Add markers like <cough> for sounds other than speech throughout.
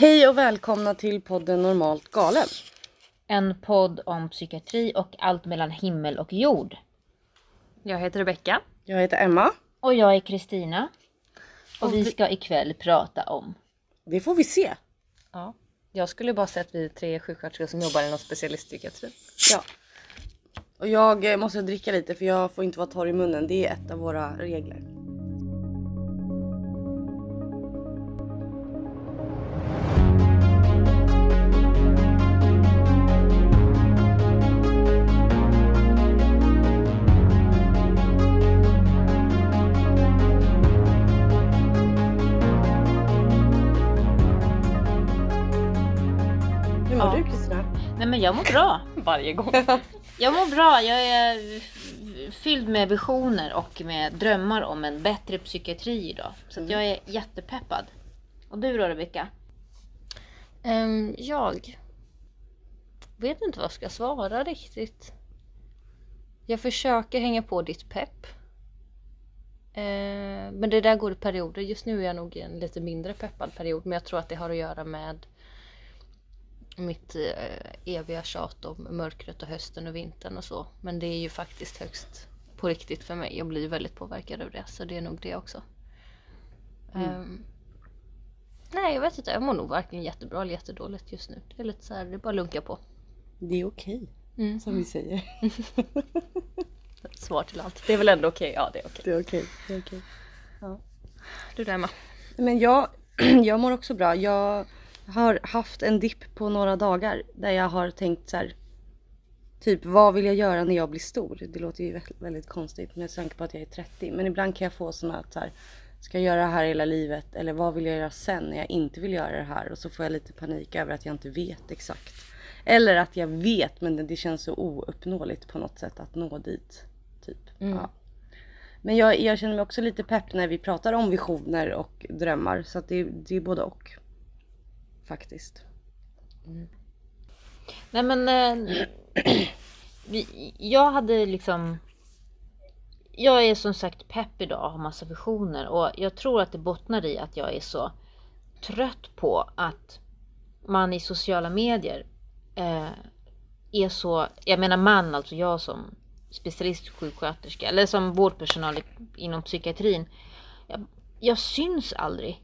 Hej och välkomna till podden Normalt galen. En podd om psykiatri och allt mellan himmel och jord. Jag heter Rebecka. Jag heter Emma. Och jag är Kristina. Och, Och vi vi- ska ikväll prata om... Det får vi se. Ja. Jag skulle bara säga att vi är tre sjuksköterskor som jobbar inom specialistpsykiatri. Ja. Och jag eh, måste dricka lite för jag får inte vara torr i munnen. Det är ett av våra regler. Men jag mår bra. <laughs> Varje gång. <laughs> Jag mår bra. Jag är fylld med visioner och med drömmar om en bättre psykiatri idag. Så att jag är jättepeppad. Och du då Rebecka? Ehm, jag vet inte vad jag ska svara riktigt. Jag försöker hänga på ditt pepp. Ehm, men det där går i perioder. Just nu är jag nog i en lite mindre peppad period. Men jag tror att det har att göra med mitt eh, eviga tjat om mörkret och hösten och vintern och så. Men det är ju faktiskt högst på riktigt för mig. Jag blir väldigt påverkad av det. Så det är nog det också. Ehm, nej, jag vet inte. Jag mår nog varken jättebra eller jättedåligt just nu. Det är lite så här, det är bara att lunka på. Det är okej, Mm. som vi säger. <laughs> Svar till allt. Det är väl ändå okej? Ja, det är okej. Det är okej. Det är okej. Du där Emma? Men jag, <clears throat> jag mår också bra. Jag har haft en dipp på några dagar där jag har tänkt så här. Typ vad vill jag göra när jag blir stor? Det låter ju vä- väldigt konstigt med tanke på att jag är 30. Men ibland kan jag få såna att så här. Ska jag göra det här hela livet? Eller vad vill jag göra sen när jag inte vill göra det här? Och så får jag lite panik över att jag inte vet exakt. Eller att jag vet men det- känns så ouppnåeligt på något sätt att nå dit. Typ. Ja. Men jag, jag känner mig också lite pepp när vi pratar om visioner och drömmar. Så att det, det är både och. Faktiskt. Mm. Nej men... Eh, vi, jag hade liksom... Jag är som sagt pepp idag och har massa visioner. Och jag tror att det bottnar i att jag är så trött på att man i sociala medier eh, är så... Jag menar man, alltså jag som specialistsjuksköterska eller som vårdpersonal inom psykiatrin. Jag, jag syns aldrig.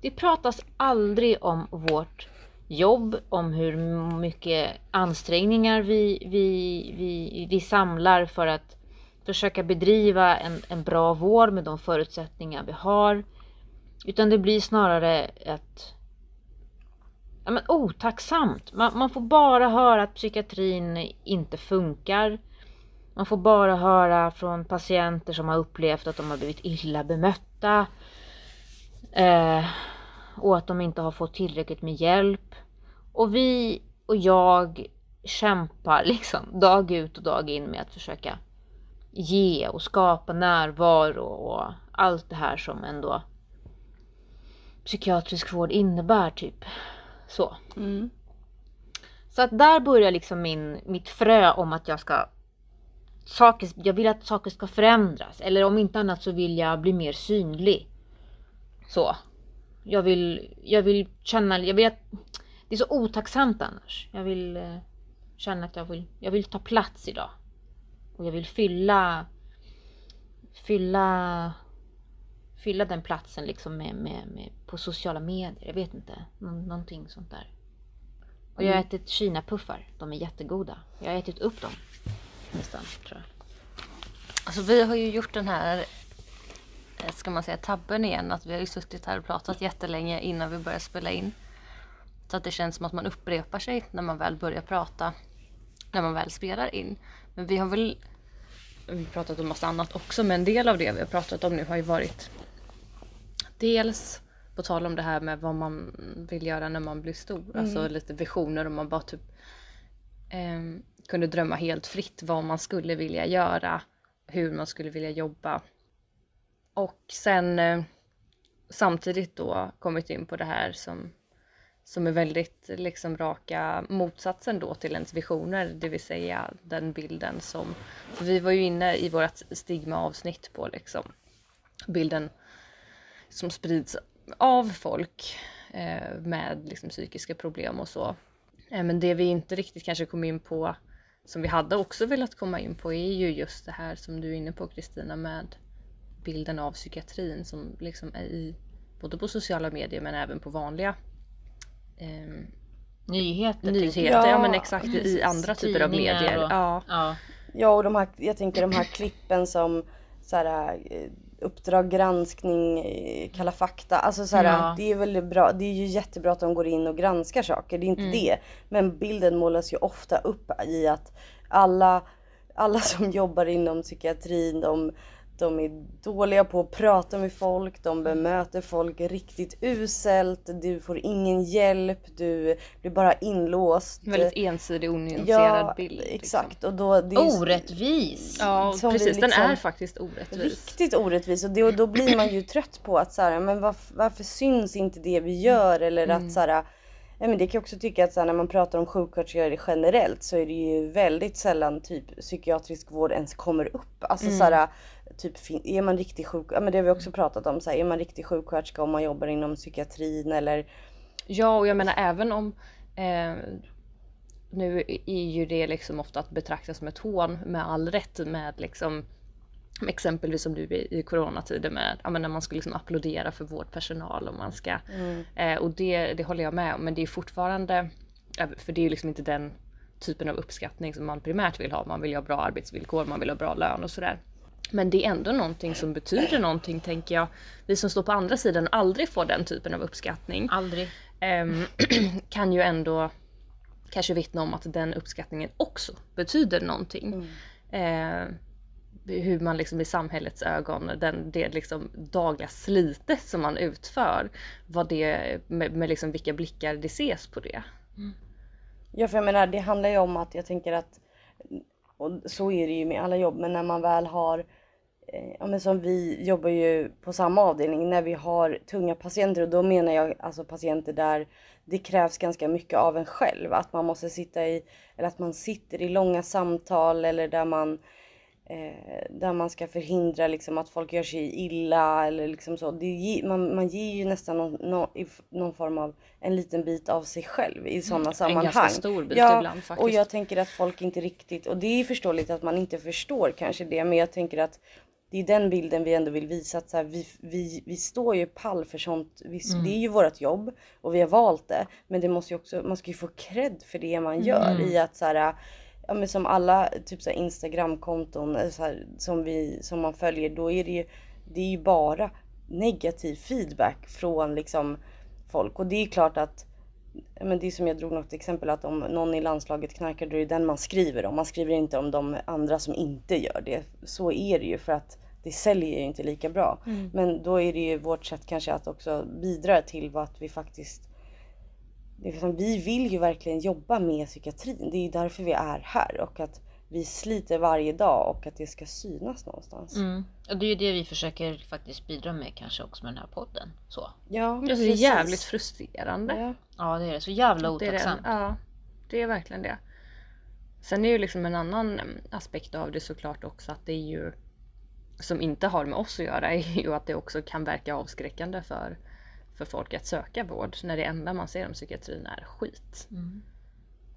Det pratas aldrig om vårt jobb, om hur mycket ansträngningar vi, vi, vi, vi samlar för att försöka bedriva en, en bra vård med de förutsättningar vi har. Utan det blir snarare ett ja, men otacksamt. Man, man får bara höra att psykiatrin inte funkar. Man får bara höra från patienter som har upplevt att de har blivit illa bemötta. Eh, och att de inte har fått tillräckligt med hjälp. Och vi och jag kämpar <laughs> liksom dag ut och dag in med att försöka ge och skapa närvaro och allt det här som ändå psykiatrisk vård innebär typ. Så. Mm. Så att där börjar liksom min, mitt frö om att jag ska saker, jag vill att saker ska förändras. Eller om inte annat så vill jag bli mer synlig. Så. Jag vill, jag vill känna, jag vill att, det är så otacksamt annars. Jag vill eh, känna att jag vill, jag vill ta plats idag. Och jag vill fylla, fylla, fylla den platsen liksom med, med, med, på sociala medier. Jag vet inte, nå, någonting sånt där. Och jag har ätit kinapuffar. De är jättegoda. Jag har ätit upp dem. Nästan, tror jag. Alltså vi har ju gjort den här, ska man säga tabben igen, att vi har ju suttit här och pratat jättelänge innan vi börjar spela in. Så att det känns som att man upprepar sig när man väl börjar prata, när man väl spelar in. Men vi har väl vi har pratat om massa annat också, men en del av det vi har pratat om nu har ju varit dels på tal om det här med vad man vill göra när man blir stor, alltså lite visioner om man bara typ ehm, kunde drömma helt fritt vad man skulle vilja göra, hur man skulle vilja jobba. Och sen eh, samtidigt då kommit in på det här som, som är väldigt liksom raka motsatsen då till ens visioner, det vill säga den bilden som, vi var ju inne i vårt stigma-avsnitt på liksom bilden som sprids av folk eh, med liksom, psykiska problem och så. Eh, men det vi inte riktigt kanske kom in på som vi hade också velat komma in på är ju just det här som du är inne på Kristina med bilden av psykiatrin som liksom är i både på sociala medier men även på vanliga eh, Nyheter. nyheter. Ja, Ja, men exakt i andra typer av medier. och- Ja. Ja. Ja och de här, jag tänker de här klippen som så här, eh, Uppdrag granskning, eh, Kalla fakta. Alltså så här, Ja. det är väl bra. Det är ju jättebra att de går in och granskar saker. Det är inte det. Men bilden målas ju ofta upp i att alla, alla som jobbar inom psykiatrin de, de är dåliga på att prata med folk, de bemöter folk riktigt uselt, du får ingen hjälp, du blir bara inlåst. Väldigt ensidig onyanserad ja, bild. liksom. exakt. Och då, det är, Orättvis. Ja, precis. Den liksom- är faktiskt orättvis. Riktigt orättvis och, det, och då blir man ju trött på att så här, men varför, varför syns inte det vi gör eller Mm. att så här, ja, men det kan jag också tycka att så här, när man pratar om sjuksköterskor generellt så är det ju väldigt sällan typ psykiatrisk vård ens kommer upp. Alltså Mm. så här, typ är man riktig sjuk, ja men det har vi också pratat om så här, är man riktig sjuksköterska om man jobbar inom psykiatrin eller Ja, och jag menar även om eh, nu är ju det liksom ofta att betrakta som ett hån med all rätt med liksom exempelvis som nu i, coronatider med ja, men när man ska liksom applådera för vårdpersonal och man ska eh, och det, det håller jag med om men det är fortfarande för det är ju liksom inte den typen av uppskattning som man primärt vill ha. Man vill ha bra arbetsvillkor, man vill ha bra lön och sådär. Men det är ändå någonting som betyder någonting tänker jag. Vi som står på andra sidan och aldrig får den typen av uppskattning Aldrig. ehm, <clears throat> kan ju ändå kanske vittna om att den uppskattningen också betyder någonting. Eh, hur man liksom i samhällets ögon, den, det liksom dagliga slitet som man utför, vad det, med, med liksom vilka blickar det ses på det. Ja för jag menar det handlar ju om att jag tänker att och så är det ju med alla jobb men när man väl har Ja men som vi jobbar ju på samma avdelning när vi har tunga patienter och då menar jag alltså patienter där det krävs ganska mycket av en själv. Att man måste sitta i, eller att man sitter i långa samtal eller där man eh, där man ska förhindra liksom att folk gör sig illa eller liksom så. Det man, man ger ju nästan någon, någon, någon form av en liten bit av sig själv i sådana sammanhang. ganska stor bit ja, ibland faktiskt. Och jag tänker att folk inte riktigt, och det är förståeligt att man inte förstår kanske det, men jag tänker att det är den bilden vi ändå vill visa att så här, vi, vi, vi står ju pall för sånt. Vi, Det är ju vårt jobb och vi har valt det. Men det måste ju också, man ska ju få cred för det man gör i att så här, ja men som alla typ så här Instagramkonton eh, så här, som vi som man följer då är det ju det är ju bara negativ feedback från liksom folk och det är klart att men det är som jag drog något exempel att om någon i landslaget knarkar då är det den man skriver om. Man skriver inte om de andra som inte gör det. Så är det ju för att det säljer ju inte lika bra. Men då är det ju vårt sätt kanske att också bidra till vad att vi faktiskt det är liksom, vi vill ju verkligen jobba med psykiatrin. Det är ju därför vi är här och att vi sliter varje dag och att det ska synas någonstans. Mm. Och det är ju det vi försöker faktiskt bidra med kanske också med den här podden. Så. Ja, det är jävligt frustrerande. Ja. Ja det är det. Så jävla Det är det. otacksamt. Ja, det är verkligen det. Sen är ju liksom en annan mm, aspekt av det såklart också att det är ju som inte har med oss att göra <laughs> är ju att det också kan verka avskräckande för, för folk att söka vård när det enda man ser om psykiatrin är skit. Mm.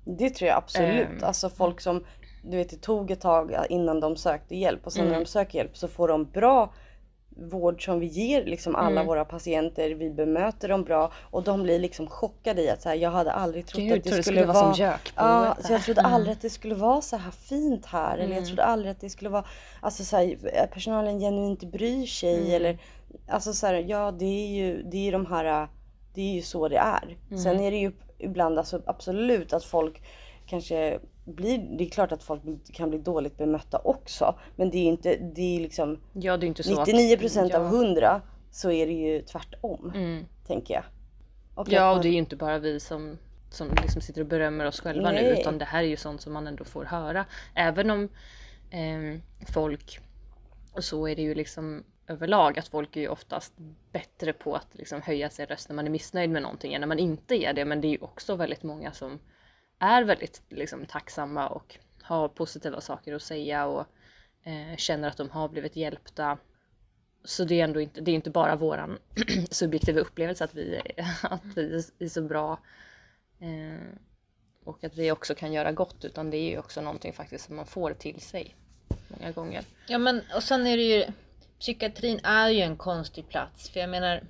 Det tror jag absolut. Ehm. Alltså folk som, du vet det tog ett tag innan de sökte hjälp och sen Mm. när de söker hjälp så får de bra vård som vi ger liksom alla Mm. våra patienter. Vi bemöter dem bra och de blir liksom chockade i att så här, jag hade aldrig trott Gud, att det tror skulle, vara som gökboet. Ja, så jag trodde Mm. aldrig att det skulle vara så här fint här. Eller jag Mm. trodde aldrig att det skulle vara, alltså så här, personalen genuint bryr sig. Mm. Eller, alltså så här, ja det är ju, det är de här, det är ju så det är. Mm. Sen är det ju ibland alltså absolut att folk kanske blir, det är klart att folk kan bli dåligt bemötta också. Men det är inte, det är liksom Ja, det är inte så 99% att, av 100 så är det ju tvärtom. Mm. Tänker jag. Och Ja, och det är ju inte bara vi som, som liksom sitter och berömmer oss själva nu Nej. utan det här är ju sånt som man ändå får höra. Även om ehm, folk, och så är det ju liksom överlag att folk är ju oftast bättre på att liksom höja sin röst när man är missnöjd med någonting än när man inte är det. Men det är ju också väldigt många som är väldigt liksom, tacksamma och har positiva saker att säga och eh, känner att de har blivit hjälpta. så det är ändå inte, det är inte bara våran <clears throat> subjektiva upplevelse att vi, <laughs> att vi är så bra eh, och att vi också kan göra gott utan det är ju också någonting faktiskt som man får till sig många gånger. Ja men och sen är det ju Psykiatrin är ju en konstig plats för jag menar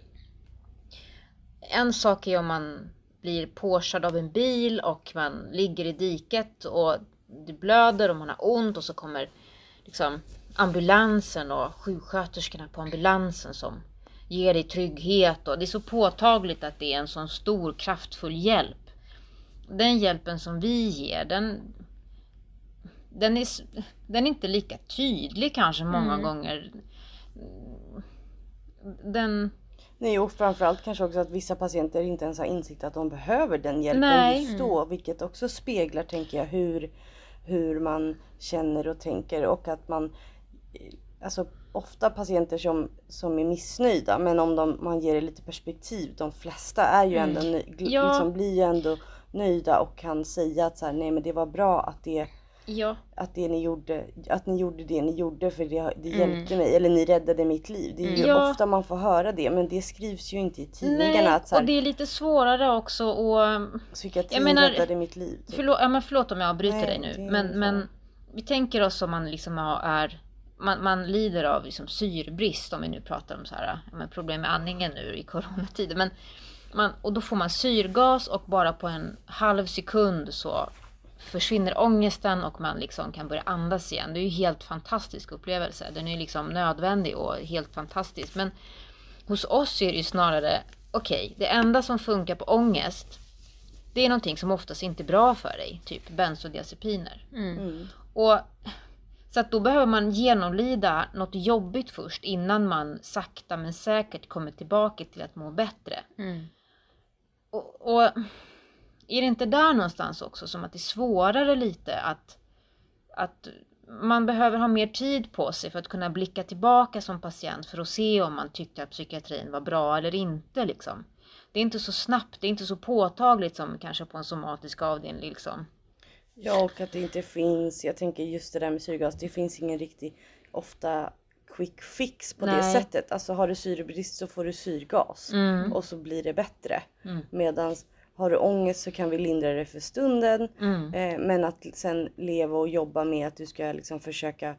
En sak är om man blir påkörd av en bil och man ligger i diket och det blöder och man har ont och så kommer liksom ambulansen och sjuksköterskorna på ambulansen som ger dig trygghet och det är så påtagligt att det är en sån stor kraftfull hjälp. Den hjälpen som vi ger den den är, den är inte lika tydlig kanske många Mm. gånger. Den, Nej och framförallt kanske också att vissa patienter inte ens har insikt att de behöver den hjälpen Nej. just då. Vilket också speglar tänker jag hur, hur man känner och tänker och att man eh, Alltså ofta patienter som, som är missnöjda men om de, man ger det lite perspektiv. De flesta är ju ändå gl- Ja. liksom blir ju ändå nöjda och kan säga att så här, nej men det var bra att det ja, att det ni gjorde, att ni gjorde det ni gjorde för det, det Mm. hjälpte mig eller ni räddade mitt liv. Det är ju Ja. ofta man får höra det men det skrivs ju inte i tidningarna nej, att så här, och det är lite svårare också och psykiatrin jag menar- räddade mitt liv. Typ. Förlåt, ja, men förlåt om jag avbryter Nej, dig nu. Men, men vi tänker oss om man liksom är man, man lider av liksom syrebrist om vi nu pratar om så här, men problem med andningen nu i coronatider. Men man, och då får man syrgas och bara på en halv sekund så försvinner ångesten och man liksom kan börja andas igen. Det är ju helt fantastisk upplevelse. Den är liksom nödvändig och helt fantastisk. Men hos oss är det ju snarare, okej, det enda som funkar på ångest det är någonting som oftast inte är bra för dig, typ bensodiazepiner. Mm. Och, så att då behöver man genomlida något jobbigt först innan man sakta men säkert kommer tillbaka till att må bättre. Mm. Och, och är det inte där någonstans också som att det är svårare lite att, att man behöver ha mer tid på sig för att kunna blicka tillbaka som patient för att se om man tyckte att psykiatrin var bra eller inte liksom. Det är inte så snabbt, det är inte så påtagligt som kanske på en somatisk avdelning liksom. Ja och att det inte finns, jag tänker just det där med syrgas, det finns ingen riktig ofta quick fix på det Nej. sättet. Alltså har du syrebrist så får du syrgas Mm. och så blir det bättre. Mm. Medans har du ångest så kan vi lindra det för stunden. Mm. Eh, men att sen leva och jobba med att du ska liksom försöka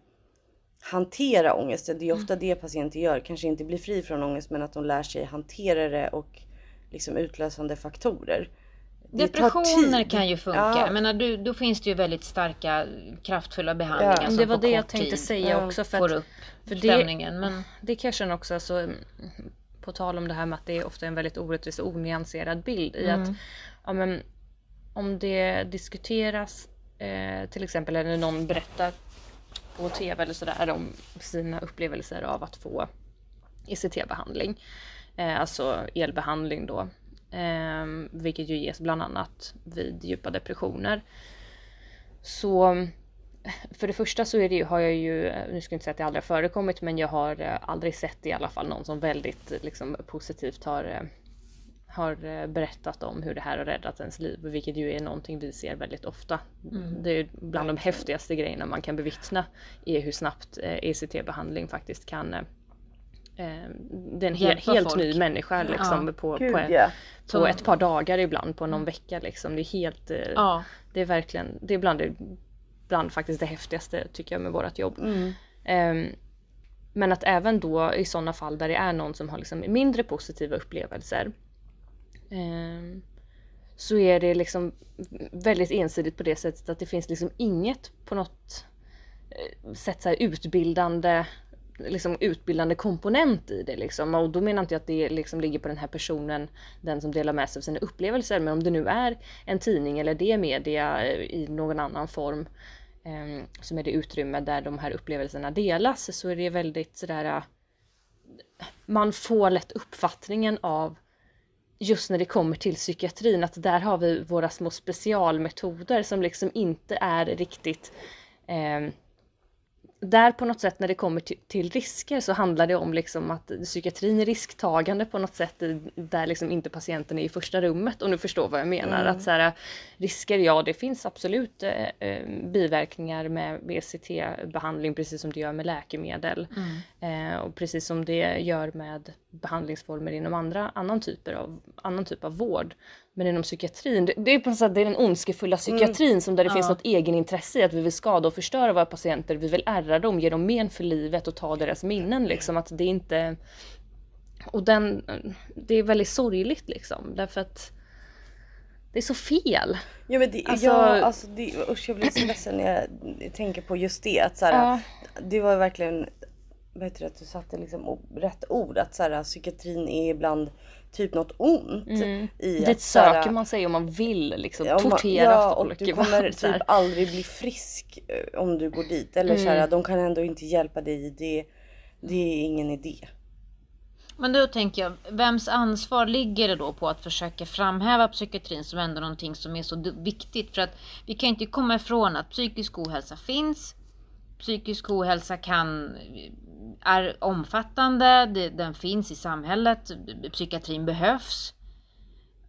hantera ångesten. Det är ofta det patienter gör. Kanske inte bli fri från ångest men att de lär sig hantera det och liksom utlösande faktorer. Det Depressioner kan ju funka. Ja. Jag menar, du, då finns det ju väldigt starka kraftfulla behandlingar Ja, som Det var på det jag kort tänkte tid säga Ja, också. För får att, upp för det, stämningen. Men det kan jag känna också, alltså, på tal om det här med att det är ofta en väldigt orättvis och onyanserad bild i Mm. att ja, men, om det diskuteras eh, till exempel eller någon berättar på tv eller sådär om sina upplevelser av att få ECT-behandling. Eh, alltså elbehandling då. Eh, vilket ju ges bland annat vid djupa depressioner. Så för det första så är det ju, har jag ju, nu ska jag inte säga att det aldrig har förekommit, men jag har eh, aldrig sett i alla fall någon som väldigt liksom, positivt har, eh, har eh, berättat om hur det här har räddat ens liv, vilket ju är någonting vi ser väldigt ofta. Det är bland de häftigaste grejerna man kan bevittna är hur snabbt eh, ECT-behandling faktiskt kan det är en he- helt folk. ny människa liksom, Ja. på, Gud på, ja. på ett par dagar ibland, på någon vecka liksom. Det är helt ja, det är verkligen, det är bland det, bland faktiskt det häftigaste tycker jag med vårt jobb. Mm. Ehm, men att även då i sådana fall där det är någon som har liksom mindre positiva upplevelser ehm, så är det liksom väldigt ensidigt på det sättet att det finns liksom inget på något eh, sätt så här utbildande liksom utbildande komponent i det liksom. Och då menar inte jag att det liksom ligger på den här personen, den som delar med sig av sina upplevelser. Men om det nu är en tidning eller det media eh, i någon annan form Ehm, som är det utrymme där de här upplevelserna delas så är det väldigt sådär äh, man får lätt uppfattningen av just när det kommer till psykiatrin att där har vi våra små specialmetoder som liksom inte är riktigt eh, där på något sätt när det kommer till, till, risker så handlar det om liksom att psykiatrin är risktagande på något sätt där liksom inte patienten är i första rummet om du förstår vad jag menar. Mm. Att så här, risker, ja det finns absolut eh, eh biverkningar med BCT-behandling precis som det gör med läkemedel. Mm. Eh, och precis som det gör med behandlingsformer inom andra annan, typer av, annan typ av vård. Men inom psykiatrin, det, det är på något sätt det är den ondskefulla psykiatrin mm. som där det ja. finns något egenintresse i att vi vill skada och förstöra våra patienter. Vi vill ärra dem, ge dem men för livet och ta deras minnen liksom. Att det inte... Och den, det är väldigt sorgligt liksom därför att det är så fel. Ja men det, alltså, ja, alltså det, usch jag blir så ledsen när jag tänker på just det. Att så här, ja. Det var verkligen, vad heter det, att du satte liksom rätt ord. Att så här, psykiatrin är ibland typ något ont. Mm. I det söker man sig om man vill liksom ja, tortera ja, folk. Du kommer typ aldrig bli frisk eh, om du går dit. Eller mm. så här, mm. de kan ändå inte hjälpa dig. Det, det är ingen idé. Men då tänker jag, vems ansvar ligger det då på att försöka framhäva psykiatrin som ändå någonting som är så viktigt? För att vi kan inte komma ifrån att psykisk ohälsa finns. Psykisk ohälsa kan är omfattande, den finns i samhället, psykiatrin behövs.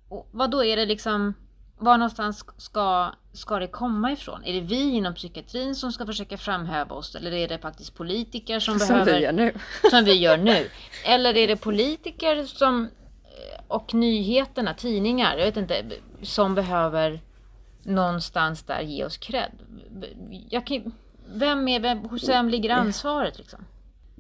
Och vad då är det liksom, var någonstans ska, ska det komma ifrån? Är det vi inom psykiatrin som ska försöka framhäva oss eller är det faktiskt politiker som, <laughs> som behöver... Vi gör nu. <laughs> Som vi gör nu. Eller är det politiker som och nyheterna, tidningar, jag vet inte, som behöver någonstans där ge oss cred. Jag kan, vem är, vem, hos vem ligger ansvaret liksom?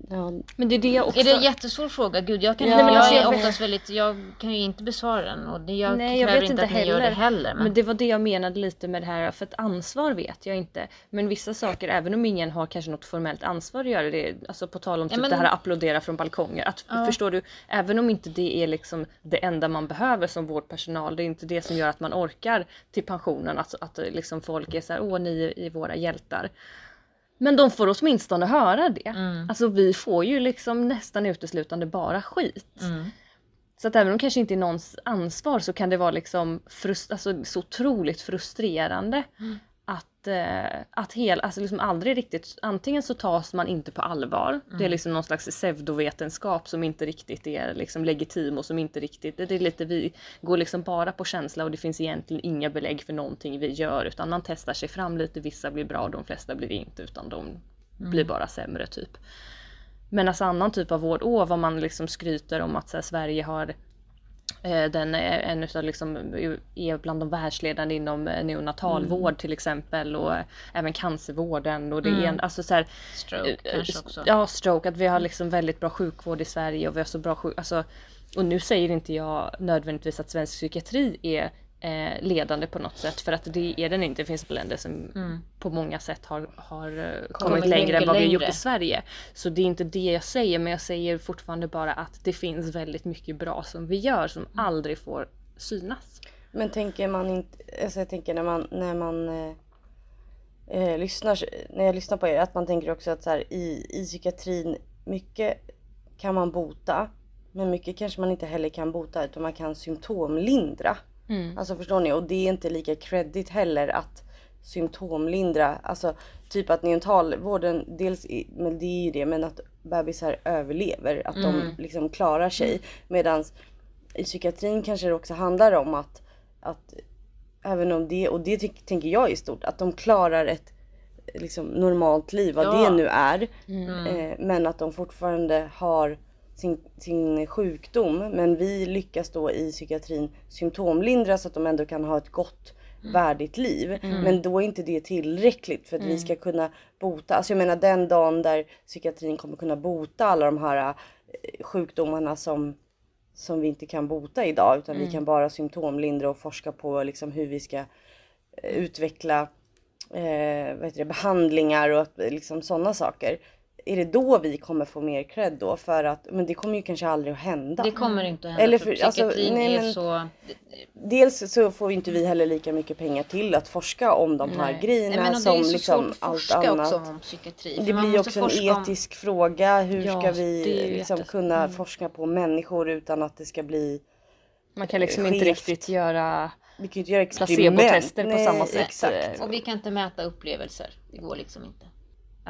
Ja. Men det är det också. Är det en jättesvår fråga? Gud, jag, kan ja. inte, jag alltså, är oftast väldigt, jag kan ju inte besvara den och det, jag Nej, jag vet inte att ni gör det heller. Men... men... det var det jag menade lite med det här, för ett ansvar vet jag inte. Men vissa saker, även om ingen har kanske något formellt ansvar att göra det, alltså på tal om typ ja, men... det här att applådera från balkonger. Att, ja. Förstår du, även om inte det är liksom det enda man behöver som vårdpersonal, det är inte det som gör att man orkar till pensionen, att, att liksom folk är så här, åh ni är våra hjältar. Men de får åtminstone höra det. Mm. Alltså vi får ju liksom nästan uteslutande bara skit. Mm. Så att även om det kanske inte är någons ansvar så kan det vara liksom frust alltså, så otroligt frustrerande mm att, eh, att hel, alltså liksom aldrig riktigt, antingen så tas man inte på allvar. Mm. Det är mm. liksom någon slags pseudovetenskap som inte riktigt är liksom legitim och som inte riktigt, det är lite vi går liksom bara på känsla och det finns egentligen inga belägg för någonting vi gör utan man testar sig fram lite, vissa blir bra, de flesta blir inte utan de mm. blir bara sämre typ. Men alltså annan typ av vård, åh vad man liksom skryter om att här, Sverige har den är en utav liksom, är bland de världsledande inom eh, neonatalvård mm. till exempel och även cancervården och det mm. är alltså så här, Stroke eh, kanske också. Ja, stroke. Att vi har liksom väldigt bra sjukvård i Sverige och vi har så bra sjukvård. Alltså, och nu säger inte jag nödvändigtvis att svensk psykiatri är eh, ledande på något sätt för att det är den inte. Det finns länder som mm. på många sätt har, har kommit, kommit längre än vad vi har gjort i Sverige. Så det är inte det jag säger men jag säger fortfarande bara att det finns väldigt mycket bra som vi gör som mm. aldrig får synas. Men tänker man inte, alltså jag tänker när man, när man eh, eh, lyssnar, när jag lyssnar på er, att man tänker också att så här, i, i psykiatrin, mycket kan man bota. Men mycket kanske man inte heller kan bota utan man kan symptomlindra. Mm. Alltså förstår ni? Och det är inte lika credit heller att symptomlindra. Alltså typ att neonatalvården, dels men det är ju det, men att bebisar överlever. Att mm. de liksom klarar sig. Mm. Medan i psykiatrin kanske det också handlar om att, att även om det, och det tänker jag är stort, att de klarar ett liksom, normalt liv, vad ja. det nu är. Mm. Eh, men att de fortfarande har sin, sin sjukdom. Men vi lyckas då i psykiatrin symptomlindra så att de ändå kan ha ett gott mm. värdigt liv. Mm. Men då är inte det tillräckligt för att mm. vi ska kunna bota. Alltså jag menar den dagen där psykiatrin kommer kunna bota alla de här eh, sjukdomarna som, som vi inte kan bota idag. Utan vi mm. kan bara symptomlindra och forska på liksom hur vi ska eh, utveckla eh, vad heter det, behandlingar och liksom sådana saker är det då vi kommer få mer cred då? För att, men det kommer ju kanske aldrig att hända. Det kommer inte att hända Eller för, för alltså, nej, är så... Dels så får inte vi heller lika mycket pengar till att forska om de här nej. grejerna nej, som liksom allt annat. Också om psykiatri, det blir ju också en etisk om... fråga. Hur ja, ska vi liksom kunna mm. forska på människor utan att det ska bli Man kan liksom skevt. inte riktigt göra vi kan inte göra placebo-tester på samma sätt. Exakt. Och vi kan inte mäta upplevelser. Det går liksom inte.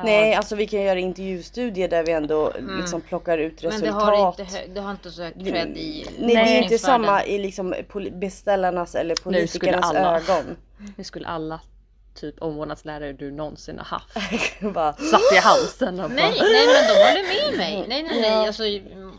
Nej, alltså vi kan göra intervjustudier där vi ändå liksom plockar ut Mm. Men resultat. det har inte, det har inte så hög cred i Nej, det är inte samma i liksom beställarnas eller politikernas alla- ögon. <laughs> Nu skulle alla typ omvårdnadslärare du någonsin har haft <laughs> Bara, satt i halsen och Nej, bara, nej men de håller med mig. Nej, nej, nej. Ja. Alltså, mm,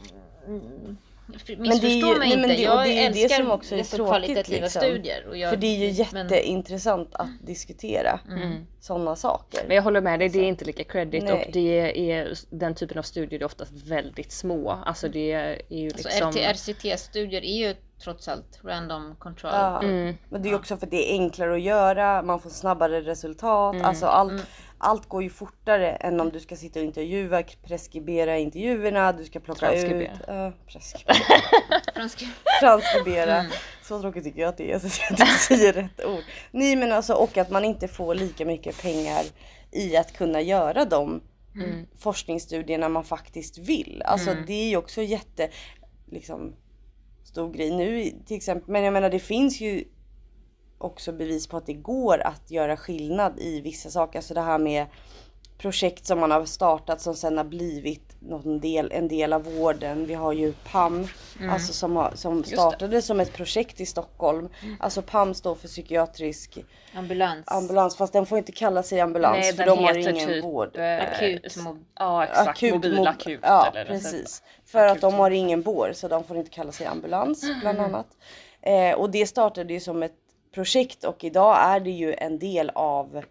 mm, missförstå ju- mig nej, men inte. det- jag det det älskar som också är tråkigt, kvalitativa liksom. studier. Och jag, för det är ju men- jätteintressant att diskutera Mm. sådana saker. Men jag håller med dig, det är inte lika credit Nej. och det är den typen av studier är oftast väldigt små. Alltså det är ju Alltså, liksom... RCT-studier är ju trots allt random control. Ja. Mm. Men det är ju också för att det är enklare att göra, man får snabbare resultat. Mm. Alltså allt, allt går ju fortare än om du ska sitta och intervjua, preskribera intervjuerna, du ska plocka Transkribera. ut... Ja, preskribera. <laughs> Transkribera. Mm. Så tråkigt tycker jag att det är så att jag inte säger rätt ord. Nej men alltså och att man inte får lika mycket pengar i att kunna göra de Mm. forskningsstudierna man faktiskt vill. Alltså Mm. det är ju också jätte liksom stor grej nu till exempel. Men jag menar det finns ju också bevis på att det går att göra skillnad i vissa saker. Alltså det här med projekt som man har startat som sen har blivit någon del, en del av vården. Vi har ju PAM, alltså som, har, som startade som ett projekt i Stockholm. Alltså PAM står för psykiatrisk Ambulans. ambulans fast den får inte kalla sig ambulans Nej, för de har ingen typ... vård. eh, Akut Ja exakt, Akut, mobil mob- akut. Ja eller precis. För att akut. de har ingen bår så de får inte kalla sig ambulans bland <clears throat> annat. Eh, och det startade ju som ett projekt och idag är det ju en del av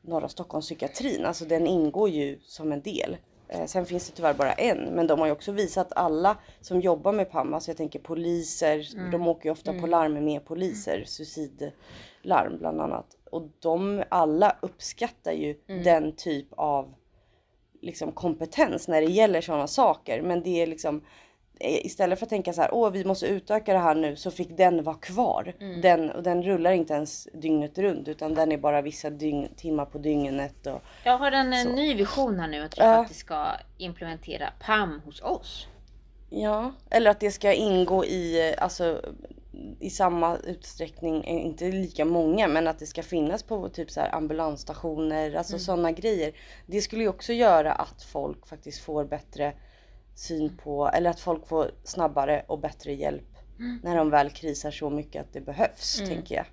norra Stockholmspsykiatrin. Alltså den ingår ju som en del. Eh, sen finns det tyvärr bara en men de har ju också visat alla som jobbar med PAM, alltså jag tänker poliser, de åker ju ofta på larm med poliser, suicidlarm bland annat. Och de alla uppskattar ju den typ av liksom kompetens när det gäller sådana saker. Men det är liksom istället för att tänka så här, åh vi måste utöka det här nu så fick den vara kvar. Den, och den rullar inte ens dygnet runt utan den är bara vissa dygn, timmar på dygnet. Och, Jag har en, Så. en ny vision här nu att vi Ja. faktiskt ska implementera PAM hos oss. ja, eller att det ska ingå i, eh, alltså i samma utsträckning, eh, inte lika många, men att det ska finnas på typ så här ambulansstationer, alltså sådana grejer. Det skulle ju också göra att folk faktiskt får bättre syn på, eller att folk får snabbare och bättre hjälp när de väl krisar så mycket att det behövs, tänker jag.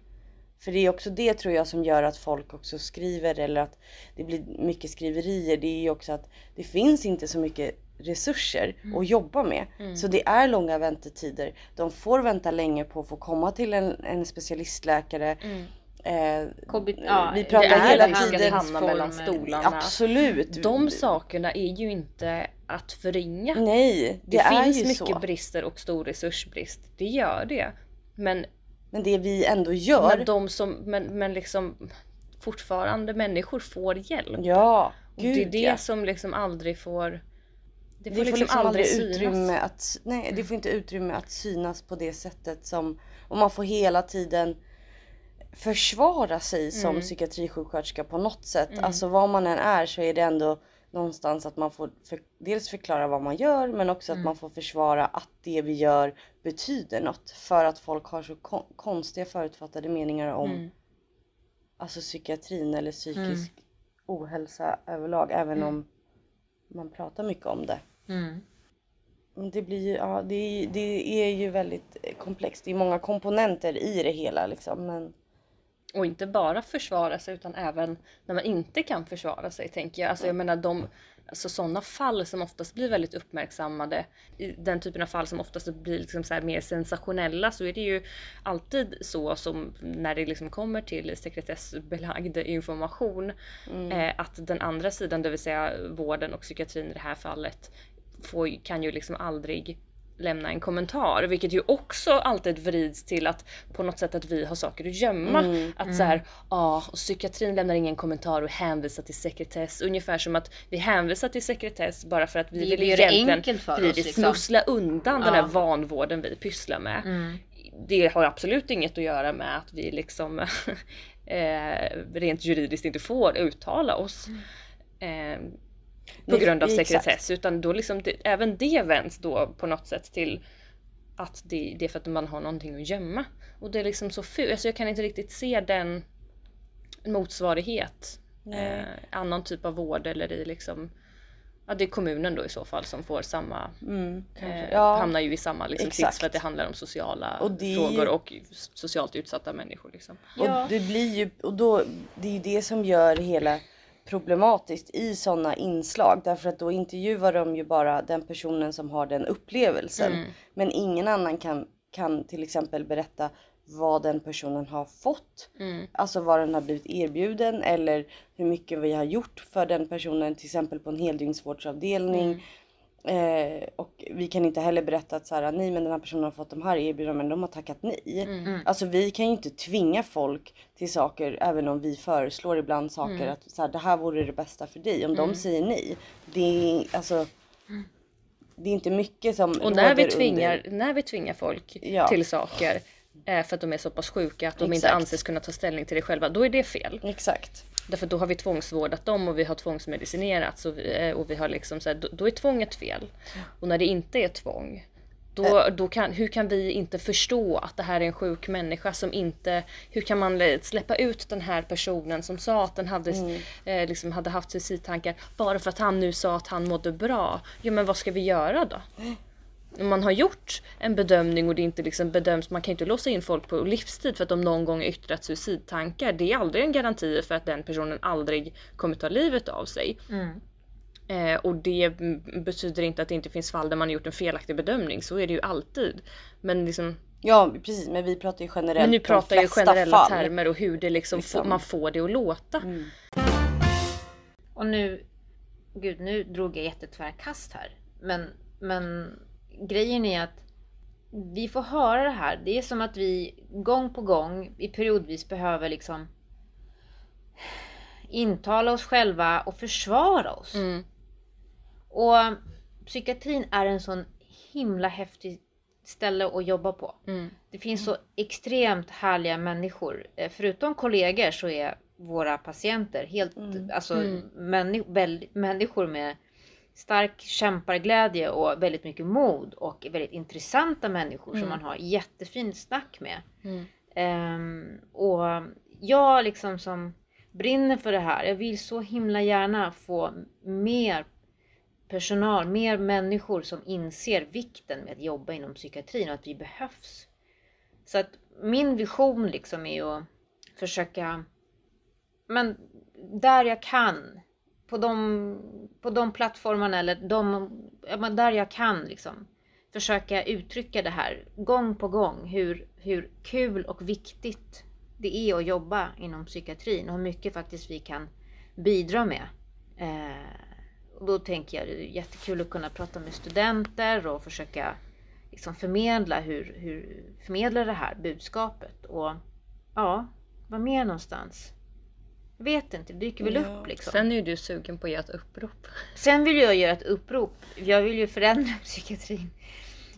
För det är också det tror jag som gör att folk också skriver eller att det blir mycket skriverier. Det är ju också att det finns inte så mycket resurser att jobba med. Så det är långa väntetider. De får vänta länge på att få komma till en, en specialistläkare. Eh, KB, ja, vi pratar hela tiden. hamna mellan stolarna. Absolut. De sakerna är ju inte att förringa. Nej, det, Det, är finns ju mycket så. brister och stor resursbrist. Det gör det. Men, Men det vi ändå gör. men de som, men, men liksom fortfarande människor får hjälp. Ja, och gud det är det ja. som liksom aldrig får det Det får, får liksom, aldrig synas. utrymme att, nej det får inte utrymme att synas på det sättet som, och man får hela tiden försvara sig som Mm. psykiatrisjuksköterska på något sätt. Alltså vad man än är så är det ändå någonstans att man får för, dels förklara vad man gör men också Mm. att man får försvara att det vi gör betyder något. För att folk har så kon- konstiga förutfattade meningar om Mm. alltså psykiatrin eller psykisk ohälsa överlag även om man pratar mycket om det. Mm. Det blir ju, ja det det är ju väldigt komplext. Det är många komponenter i det hela liksom. Men Och inte bara försvara sig utan även när man inte kan försvara sig tänker jag. Alltså jag menar de Alltså sådana fall som oftast blir väldigt uppmärksammade, i den typen av fall som oftast blir liksom så mer sensationella så är det ju alltid så som när det liksom kommer till sekretessbelagd information eh, att den andra sidan, det vill säga vården och psykiatrin i det här fallet, får, kan ju liksom aldrig lämna en kommentar, vilket ju också alltid vrids till att på något sätt att vi har saker att gömma. Mm, Att så här, ja, och psykiatrin lämnar ingen kommentar och hänvisar till sekretess. Ungefär som att vi hänvisar till sekretess bara för att vi Vi vill egentligen för vi oss, vill liksom. smussla undan den Ja. här vanvården vi pysslar med. Mm. Det har absolut inget att göra med att vi liksom <laughs> eh, rent juridiskt inte får uttala oss. Eh, på grund av exakt. sekretess utan då liksom det, även det vänds då på något sätt till att det, det är för att man har någonting att gömma. Och det är liksom så fult, alltså jag kan inte riktigt se den motsvarighet eh, annan typ av vård eller i liksom Ja det är kommunen då i så fall som får samma, Mm, eh, ja. hamnar ju i samma liksom, sits för att det handlar om sociala Och det frågor och socialt utsatta människor. Liksom. Och Ja. det blir ju, och då, det är ju det som gör hela problematiskt i sådana inslag. Därför att då intervjuar de ju bara den personen som har den upplevelsen. Mm. Men ingen annan kan, kan till exempel berätta vad den personen har fått. Mm. Alltså vad den har blivit erbjuden eller hur mycket vi har gjort för den personen till exempel på en heldygnsvårdsavdelning. Eh, och vi kan inte heller berätta att så här, nej men den här personen har fått de här erbjudandena men de har tackat nej. Mm. Alltså vi kan ju inte tvinga folk till saker även om vi föreslår ibland saker Mm. att så här, det här vore det bästa för dig. Om de säger nej. Det är alltså det är inte mycket som Och när vi, tvingar, under- när vi tvingar folk Ja. till saker eh, för att de är så pass sjuka att de inte Exakt. anses kunna ta ställning till det själva, då är det fel. Exakt. Därför då har vi tvångsvårdat dem och vi har tvångsmedicinerats och vi, eh, och vi har liksom så här, då, då är tvånget fel. Och när det inte är tvång, då, då kan, hur kan vi inte förstå att det här är en sjuk människa som inte... Hur kan man eh, släppa ut den här personen som sa att den hade, eh, liksom hade haft suicidtankar bara för att han nu sa att han mådde bra? Ja men vad ska vi göra då? Man har gjort en bedömning och det inte liksom bedöms, man kan ju inte låsa in folk på livstid för att de någon gång yttrat suicidtankar. Det är aldrig en garanti för att den personen aldrig kommer ta livet av sig. Mm. Eh, och det betyder inte att det inte finns fall där man har gjort en felaktig bedömning, så är det ju alltid. Men, liksom, Ja precis men vi pratar ju generellt men nu pratar flesta generella fall. termer och hur det liksom Liksom. Får, man får det att låta. Mm. Och nu, gud nu drog jag jättetvära kast här. Men, men grejen är att vi får höra det här. Det är som att vi gång på gång i periodvis behöver liksom intala oss själva och försvara oss. Mm. Och psykiatrin är en sån himla häftig ställe att jobba på. Mm. Det finns så extremt härliga människor. Eh, Förutom kollegor så är våra patienter helt, alltså Mm. männi- väl- människor med stark kämparglädje och väldigt mycket mod och väldigt intressanta människor som Mm. man har jättefint snack med. Mm. Ehm, och jag liksom som brinner för det här, jag vill så himla gärna få mer personal, mer människor som inser vikten med att jobba inom psykiatrin och att vi behövs. Så att min vision liksom är att försöka, men där jag kan, på de, på de plattformarna eller de, där jag kan liksom, försöka uttrycka det här gång på gång, hur, hur kul och viktigt det är att jobba inom psykiatrin och hur mycket faktiskt vi kan bidra med. Eh, och då tänker jag det är jättekul att kunna prata med studenter och försöka liksom förmedla hur, hur förmedla det här budskapet. Och ja, vad mer någonstans? Vet inte, det dyker väl Ja. upp liksom. Sen är ju du sugen på att göra ett upprop. Sen vill jag göra ett upprop. Jag vill ju förändra <laughs> psykiatrin.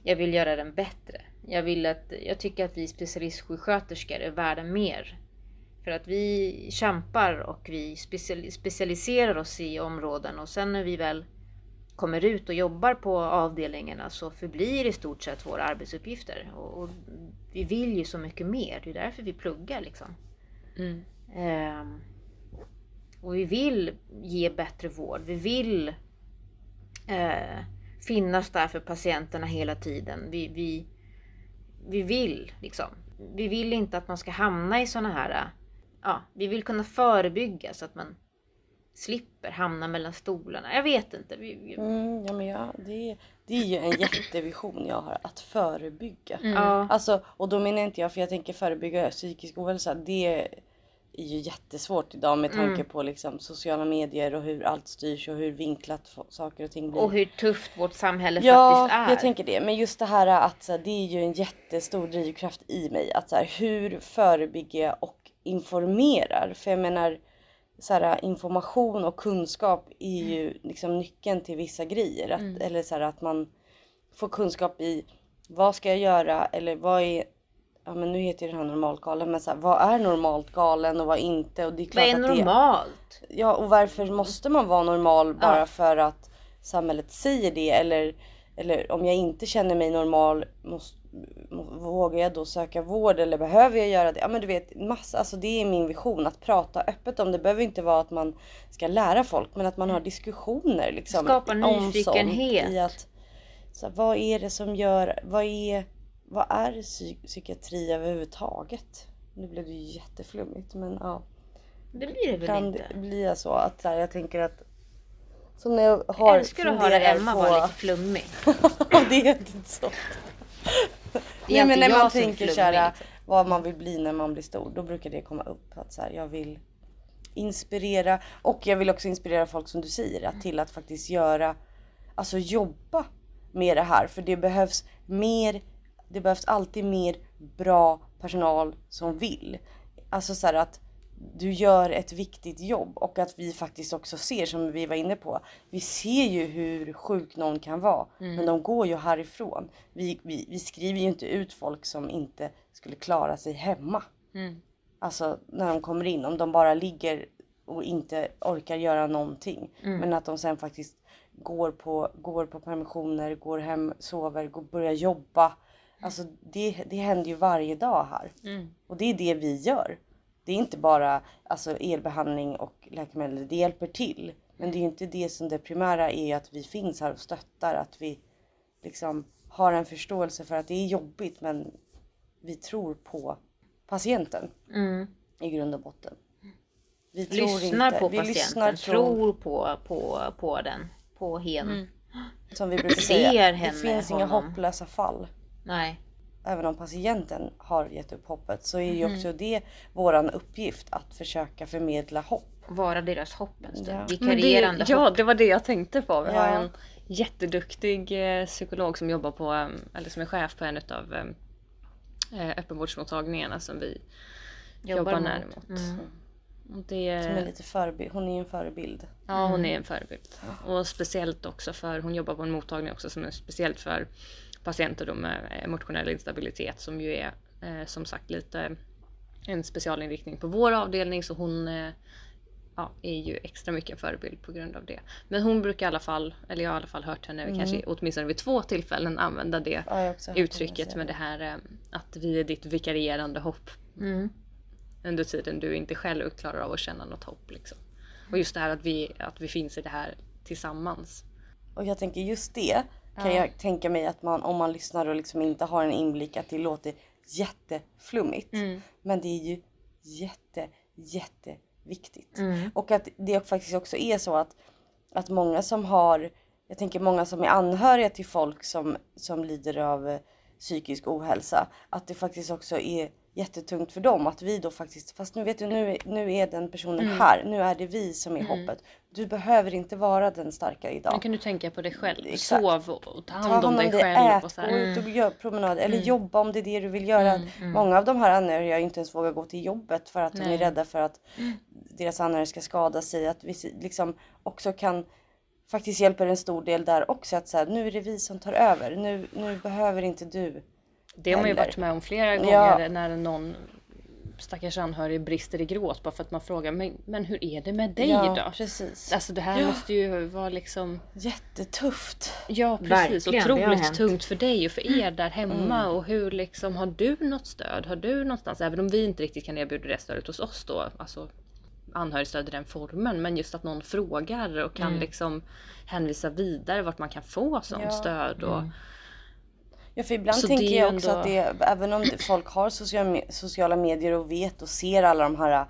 Jag vill göra den bättre. Jag, vill att, jag tycker att vi specialistsjuksköterskor är värda mer. För att vi kämpar och vi special, specialiserar oss i områden och sen när vi väl kommer ut och jobbar på avdelningarna så förblir i stort sett våra arbetsuppgifter. Och, och vi vill ju så mycket mer. Det är därför vi pluggar liksom. Mm. Ehm, och vi vill ge bättre vård. Vi vill eh, finnas där för patienterna hela tiden. Vi, vi, vi vill liksom. Vi vill inte att man ska hamna i sådana här... Ja, vi vill kunna förebygga så att man slipper hamna mellan stolarna. Jag vet inte. Vi, vi, Mm, ja, men ja, det, det är ju en <coughs> jättevision jag har, att förebygga. Mm. Alltså, och då menar inte jag, för jag tänker förebygga psykisk ohälsa, det är ju jättesvårt idag med tanke Mm. på liksom sociala medier och hur allt styrs och hur vinklat saker och ting blir. och hur tufft vårt samhälle Ja, faktiskt är. jag tänker det. Men just det här att så det är ju en jättestor drivkraft i mig. Att så här, hur förebygger jag och informerar? För jag menar, så här, information och kunskap är ju liksom nyckeln till vissa grejer. Att, Eller så här, att man får kunskap i vad ska jag göra eller vad är Ja men nu heter ju den här normalgalen men så här, vad är normalt galen och vad inte? Och det är Vad klart är att det, normalt? Ja och varför måste man vara normal bara Ja. för att samhället säger det eller eller om jag inte känner mig normal, måste, må- vågar jag då söka vård eller behöver jag göra det? Ja men du vet, massa, alltså det är min vision att prata öppet om det. behöver inte vara att man ska lära folk men att man har diskussioner liksom. Skapa nyfikenhet. I att, så här, vad är det som gör, vad är, vad är psy- psykiatri överhuvudtaget? Nu blev det ju jätteflummigt men ja. Det blir det väl Kan inte? det bli så att så här, jag tänker att som när jag Jag har älskar att höra Emma på... vara lite flummig. <laughs> det är inte så. Det är Nej men när jag man tänker såhär liksom. vad man vill bli när man blir stor. Då brukar det komma upp att så här, jag vill inspirera och jag vill också inspirera folk som du säger att till att faktiskt göra, alltså jobba med det här för det behövs mer, det behövs alltid mer bra personal som vill. Alltså så här att du gör ett viktigt jobb och att vi faktiskt också ser som vi var inne på. Vi ser ju hur sjuk någon kan vara men de går ju härifrån. Vi, vi, vi skriver ju inte ut folk som inte skulle klara sig hemma. Mm. Alltså när de kommer in, om de bara ligger och inte orkar göra någonting. Men att de sen faktiskt går på, går på permissioner, går hem, sover, går, börjar jobba. Alltså det, det händer ju varje dag här. Mm. Och det är det vi gör. Det är inte bara alltså, elbehandling och läkemedel, det hjälper till. Men det är ju inte det som det primära är att vi finns här och stöttar, att vi liksom har en förståelse för att det är jobbigt men vi tror på patienten Mm. i grund och botten. Vi tror Lyssnar inte, på vi patienten, lyssnar tror, på, på, på den, på hen. Mm. som vi brukar säga, det finns inga honom. hopplösa fall. Nej. Även om patienten har gett upp hoppet så är ju Mm. också det våran uppgift att försöka förmedla hopp. Vara deras hopp en stund. Ja. Vikarierande det, ja, hopp. det var det jag tänkte på. Vi har Ja. en jätteduktig eh, psykolog som jobbar på, eh, eller som är chef på en av eh, öppenvårdsmottagningarna som vi jobbar, mot. nära mot. Mm. Det, Som är lite förebild. Hon är ju en förebild. Ja, hon är en förebild. Och speciellt också för, hon jobbar på en mottagning också som är speciellt för patienter med emotionell instabilitet som ju är eh, som sagt lite en specialinriktning på vår avdelning så hon eh, ja, är ju extra mycket en förebild på grund av det. Men hon brukar i alla fall, eller jag har i alla fall hört henne kanske åtminstone vid två tillfällen använda det Ja, uttrycket med det här eh, att vi är ditt vikarierande hopp Mm. under tiden du inte själv klarar av att känna något hopp. Liksom. Och just det här att vi, att vi finns i det här tillsammans. Och jag tänker just det kan jag tänka mig att man om man lyssnar och liksom inte har en inblick att det låter jätteflummigt. Mm. Men det är ju jätte jätteviktigt. Mm. Och att det faktiskt också är så att, att många som har, jag tänker många som är anhöriga till folk som, som lider av psykisk ohälsa, att det faktiskt också är jättetungt för dem att vi då faktiskt, fast nu vet du nu, nu är den personen här, nu är det vi som är hoppet. Du behöver inte vara den starka idag. Nu kan du tänka på dig själv. Exakt. Sov och ta Ta hand om dig själv. ät, Och så gå här. ut och gör promenad eller jobba om det är det du vill göra. Många av de här anhöriga inte ens vågar gå till jobbet för att de är Nej. rädda för att deras anhöriga ska skada sig. Att vi liksom också kan faktiskt hjälpa en stor del där också att säga nu är det vi som tar över. Nu, nu behöver inte du. Det har man ju Eller- varit med om flera Ja. gånger när någon stackars anhörig brister i gråt bara för att man frågar men, men hur är det med dig ja, då? precis. Alltså det här Ja. måste ju vara liksom Jättetufft. Ja precis, Verkligen, otroligt tungt för dig och för er där hemma Mm. och hur liksom har du något stöd? Har du någonstans, även om vi inte riktigt kan erbjuda det stödet hos oss då, alltså anhörigstöd i den formen, men just att någon frågar och kan liksom hänvisa vidare vart man kan få sånt Ja. stöd och Ja för ibland Så tänker jag också ändå- att det, även om folk har sociala, me- sociala medier och vet och ser alla de här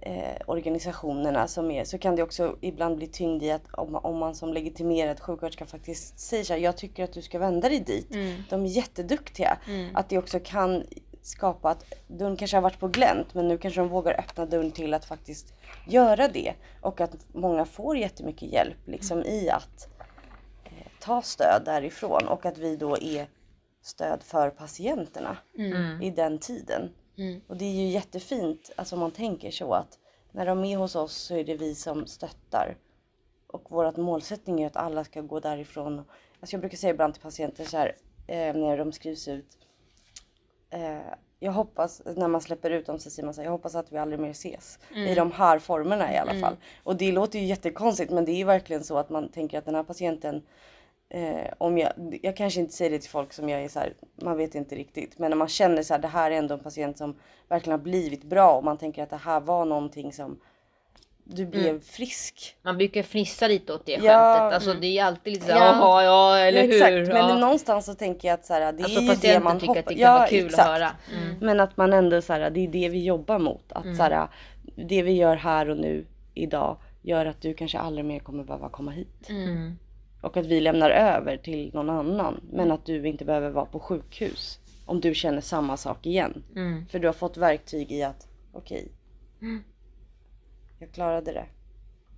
eh, organisationerna som är så kan det också ibland bli tyngd i att om, om man som legitimerad sjuksköterska faktiskt säger så här, jag tycker att du ska vända dig dit. De är jätteduktiga. Att det också kan skapa att dörren kanske har varit på glänt men nu kanske de vågar öppna dörren till att faktiskt göra det. Och att många får jättemycket hjälp liksom i att eh, ta stöd därifrån och att vi då är stöd för patienterna i den tiden. Mm. Och det är ju jättefint alltså om man tänker så att när de är hos oss så är det vi som stöttar. Och vår målsättning är att alla ska gå därifrån. Alltså jag brukar säga ibland till patienter så här eh, när de skrivs ut. Eh, jag hoppas, när man släpper ut dem så säger man så här, jag hoppas att vi aldrig mer ses. I de här formerna i alla fall. Och det låter ju jättekonstigt men det är verkligen så att man tänker att den här patienten Eh, om jag, jag kanske inte säger det till folk som jag är så här, man vet inte riktigt. Men när man känner så här, det här är ändå en patient som verkligen har blivit bra och man tänker att det här var någonting som du blev frisk. Man brukar fnissa lite åt det Ja, skämtet. Alltså mm. det är alltid lite såhär, Ja. ja eller Ja, hur. exakt, men ja. någonstans så tänker jag att så här, det Alltså är ju det man tycker att hoppas. det kan vara kul att höra. Mm. Men att man ändå så här, det är det vi jobbar mot. Att så här, det vi gör här och nu idag gör att du kanske aldrig mer kommer behöva komma hit. Mm. Och att vi lämnar över till någon annan. Men att du inte behöver vara på sjukhus. Om du känner samma sak igen. Mm. För du har fått verktyg i att okej. Mm. jag klarade det.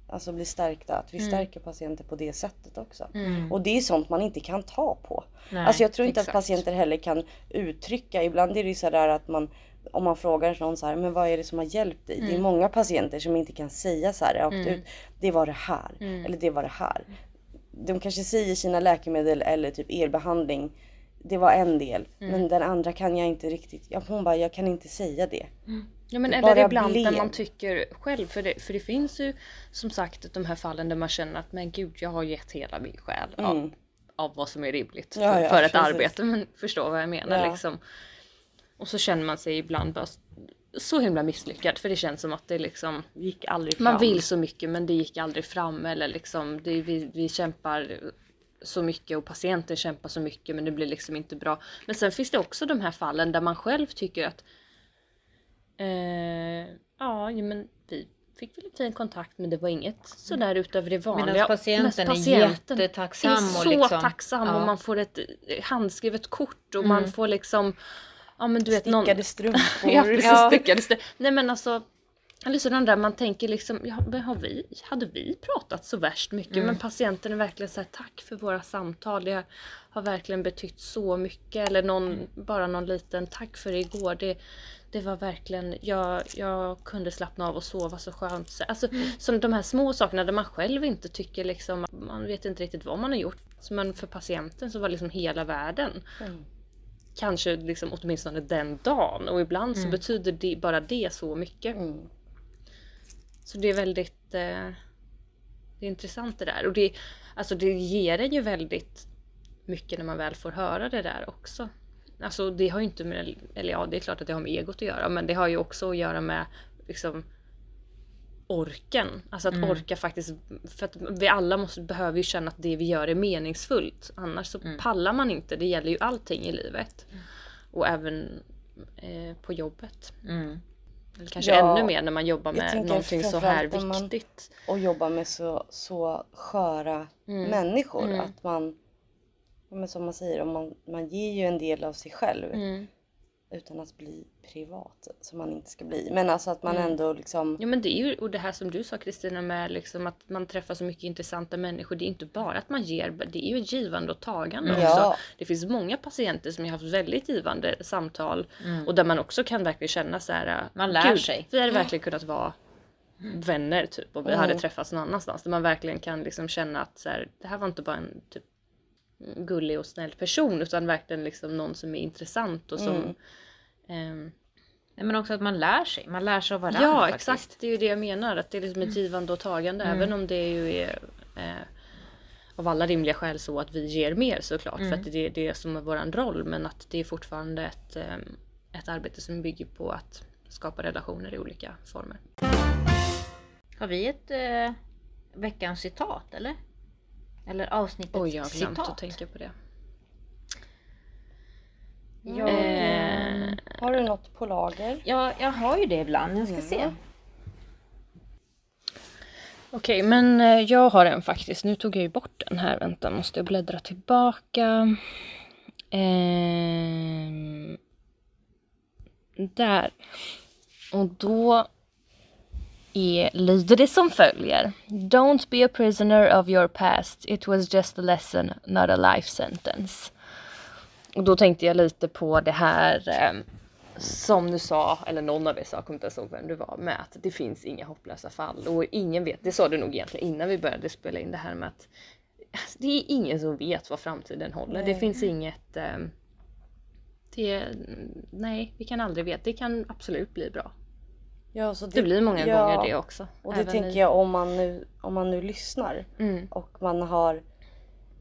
Alltså bli stärkta. Att vi Mm. stärker patienter på det sättet också. Mm. Och det är sånt man inte kan ta på. Nej, alltså jag tror inte exakt. att patienter heller kan uttrycka. Ibland är det ju sådär att man om man frågar någon så här, men vad är det som har hjälpt dig? Det är många patienter som inte kan säga så här rakt Mm. ut. Det var det här. Mm. Eller det var det här. De kanske säger sina läkemedel eller typ elbehandling. Det var en del. Mm. Men den andra kan jag inte riktigt. Ja, hon bara, jag kan inte säga det. Ja men Det eller ibland blev. när man tycker själv, för det, för det finns ju som sagt de här fallen där man känner att men gud jag har gett hela min själ av, Mm. av vad som är rimligt för, Ja, ja, för ett precis. arbete. Men förstår vad jag menar Ja. liksom. Och så känner man sig ibland bara så himla misslyckad för det känns som att det liksom Gick aldrig fram. man vill så mycket men det gick aldrig fram eller liksom det, vi, vi kämpar så mycket och patienten kämpar så mycket men det blir liksom inte bra. Men sen finns det också de här fallen där man själv tycker att eh, ja, men vi fick väl en fin kontakt men det var inget sådär utöver det vanliga. Medan patienten Mest är patienten jättetacksam är och så liksom- tacksam ja. och man får ett handskrivet kort och Mm. man får liksom Ja men du vet någon... Stickade strumpor. <laughs> Ja precis, Ja. stickade st- Nej men alltså eller sådana där man tänker liksom, ja, har vi, hade vi pratat så värst mycket? Mm. Men patienten är verkligen så här, tack för våra samtal, det har verkligen betytt så mycket. Eller någon, Mm. bara någon liten, tack för igår, det, det var verkligen, jag, jag kunde slappna av och sova så skönt. Så- Alltså Mm. som de här små sakerna där man själv inte tycker liksom, man vet inte riktigt vad man har gjort. Men för patienten så var liksom hela världen Mm. Kanske liksom åtminstone den dagen och ibland så Mm. betyder det, bara det så mycket. Mm. Så det är väldigt eh, det är intressant det där och det, alltså det ger en ju väldigt mycket när man väl får höra det där också. Alltså det har ju inte med, eller ja det är klart att det har med egot att göra men det har ju också att göra med liksom orken. Alltså att Mm. orka faktiskt, för att vi alla måste, behöver ju känna att det vi gör är meningsfullt. Annars så Mm. pallar man inte, det gäller ju allting i livet. Och även eh, på jobbet. Mm. Eller kanske Ja, ännu mer när man jobbar med någonting så här viktigt. Och jobba med så, så sköra Mm. människor. Mm. Att man, men som man säger, man, man ger ju en del av sig själv. Mm. Utan att bli privat. Som man inte ska bli. Men alltså att man Mm. ändå liksom. Ja men det är ju, och det här som du sa Kristina med liksom att man träffar så mycket intressanta människor. Det är inte bara att man ger, det är ju ett givande och tagande också. Ja. Det finns många patienter som har haft väldigt givande samtal Mm. och där man också kan verkligen känna så här. Man lär "Gud, sig." Vi hade verkligen kunnat vara vänner typ och vi Mm. hade träffats någon annanstans. Där man verkligen kan liksom känna att så här, det här var inte bara en typ gullig och snäll person utan verkligen liksom någon som är intressant och som Mm. Ehm, Nej, men också att man lär sig. Man lär sig av varandra Ja faktiskt. exakt, det är ju det jag menar. Att det är liksom ett givande och tagande. Mm. Även om det ju är eh, av alla rimliga skäl så att vi ger mer såklart. Mm. För att det är det som är våran roll. Men att det är fortfarande ett, eh, ett arbete som bygger på att skapa relationer i olika former. Har vi ett eh, veckans citat eller? Eller avsnittets Oj, jag har glömt citat? att tänka på det. Ja, Eh. Har du något på lager? Ja, jag har ju det ibland. Jag ska Ja. se. Okej, men eh, jag har en faktiskt. Nu tog jag ju bort den här. Vänta, måste jag bläddra tillbaka. Ehm, där. Och då är, lyder det som följer. Don't be a prisoner of your past. It was just a lesson, not a life sentence. Och då tänkte jag lite på det här eh, som du sa, eller någon av er sa, jag kommer inte ens ihåg vem det var, med att det finns inga hopplösa fall. Och ingen vet, det sa du nog egentligen innan vi började spela in det här med att alltså, det är ingen som vet vad framtiden håller. Det Nej. finns inget... Eh, det, nej, vi kan aldrig veta. Det kan absolut bli bra. Ja, så Det blir många ja, gånger det också. Och det tänker i- jag om man, nu, om man nu lyssnar Mm, och man har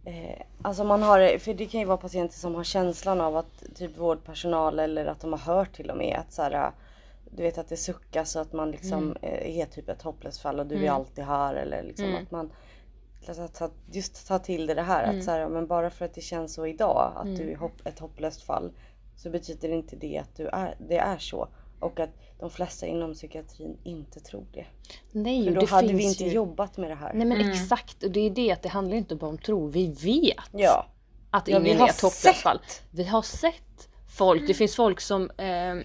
Eh, alltså man har, för det kan ju vara patienter som har känslan av att typ vårdpersonal eller att de har hört till och med att så här, du vet att det suckas så att man liksom Mm. eh, är typ ett hopplöst fall och du är alltid här eller liksom Mm. att man just ta till det, det här Mm. att så här, men bara för att det känns så idag att Mm. du är hopp, ett hopplöst fall så betyder inte det att du är, det är så och att de flesta inom psykiatrin inte tror det. Nej, För då det hade finns vi inte ju... jobbat med det här. Nej men Mm. exakt, och det är det att det handlar inte bara om tro. Vi vet Ja, att Ja, vi ingen har är fall. Vi har sett folk, det finns folk som eh,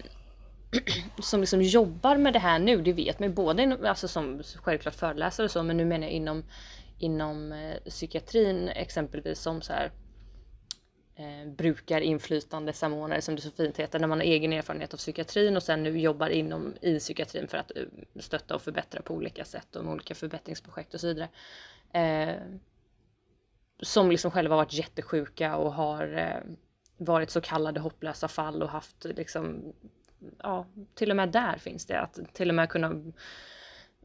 <clears throat> som liksom jobbar med det här nu, det vet man både inom, alltså som självklart föreläsare och så, men nu menar jag inom, inom eh, psykiatrin exempelvis som så här eh, brukarinflytande samordnare som det så fint heter när man har egen erfarenhet av psykiatrin och sen nu jobbar inom i psykiatrin för att eh, stötta och förbättra på olika sätt och med olika förbättringsprojekt och så vidare. Eh, som liksom själva varit jättesjuka och har eh, varit så kallade hopplösa fall och haft liksom, ja, till och med där finns det att till och med kunna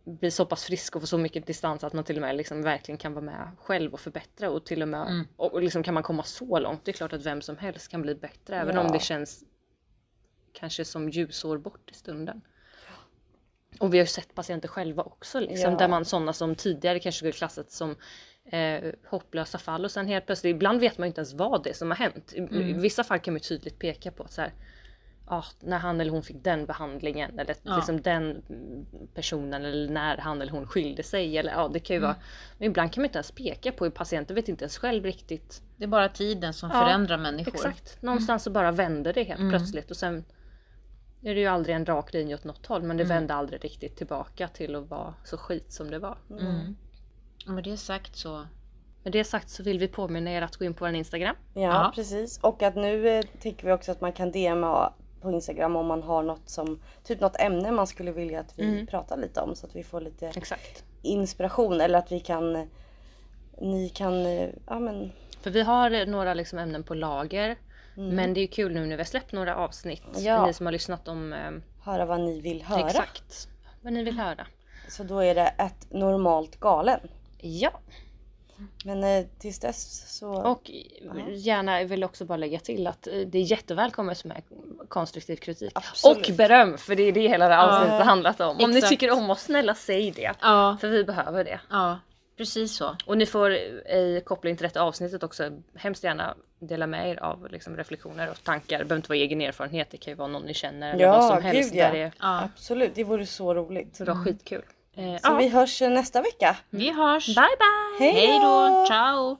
bli så pass frisk och få så mycket distans att man till och med liksom verkligen kan vara med själv och förbättra och till och med Mm. och liksom kan man komma så långt. Det är klart att vem som helst kan bli bättre även om det känns kanske som ljusår bort i stunden. Och vi har ju sett patienter själva också liksom, Ja. där man sådana som tidigare kanske skulle klassats som eh, hopplösa fall och sen helt plötsligt, ibland vet man inte ens vad det är som har hänt. I, I vissa fall kan man ju tydligt peka på att så här, ah, när han eller hon fick den behandlingen eller Ja. liksom den personen eller när han eller hon skilde sig. Eller, ja, det kan ju vara, men ibland kan man inte ens peka på, patienten vet inte ens själv riktigt. Det är bara tiden som Ja, förändrar människor. Exakt, någonstans så bara vänder det helt Mm. plötsligt och sen är det ju aldrig en rak linje åt något håll men det Mm. vände aldrig riktigt tillbaka till att vara så skit som det var. Mm. Och med det sagt så Med det sagt så vill vi påminna er att gå in på vår Instagram. Ja, Ja. precis. Och att nu eh, tycker vi också att man kan DMa på Instagram om man har något som, typ något ämne man skulle vilja att vi Mm. pratar lite om så att vi får lite Exakt. inspiration eller att vi kan, ni kan, eh, ja men För vi har eh, några liksom ämnen på lager. Mm. Men det är kul nu när vi har släppt några avsnitt. Ja. Ni som har lyssnat om eh, höra vad ni vill höra. exakt vad ni vill höra. Så då är det ett normalt galen. Ja, Men eh, tills dess så... och gärna vill också bara lägga till att eh, det är jättevälkommet med konstruktiv kritik. Absolut. Och beröm, för det är det hela det avsnittet Ja. har handlat om. Om ni Exakt. tycker om oss, snälla säg det. Ja, För vi behöver det. ja precis så. Och ni får i koppling till detta avsnittet också hemskt gärna dela med er av liksom, reflektioner och tankar. Det behöver inte vara egen erfarenhet, det kan ju vara någon ni känner eller Ja, vad som gud, helst. ja. Där det, Ja. Absolut, det vore så roligt. det var skitkul. Eh, Så ja. vi hörs nästa vecka. Vi hörs. Bye bye! Hej då! Ciao!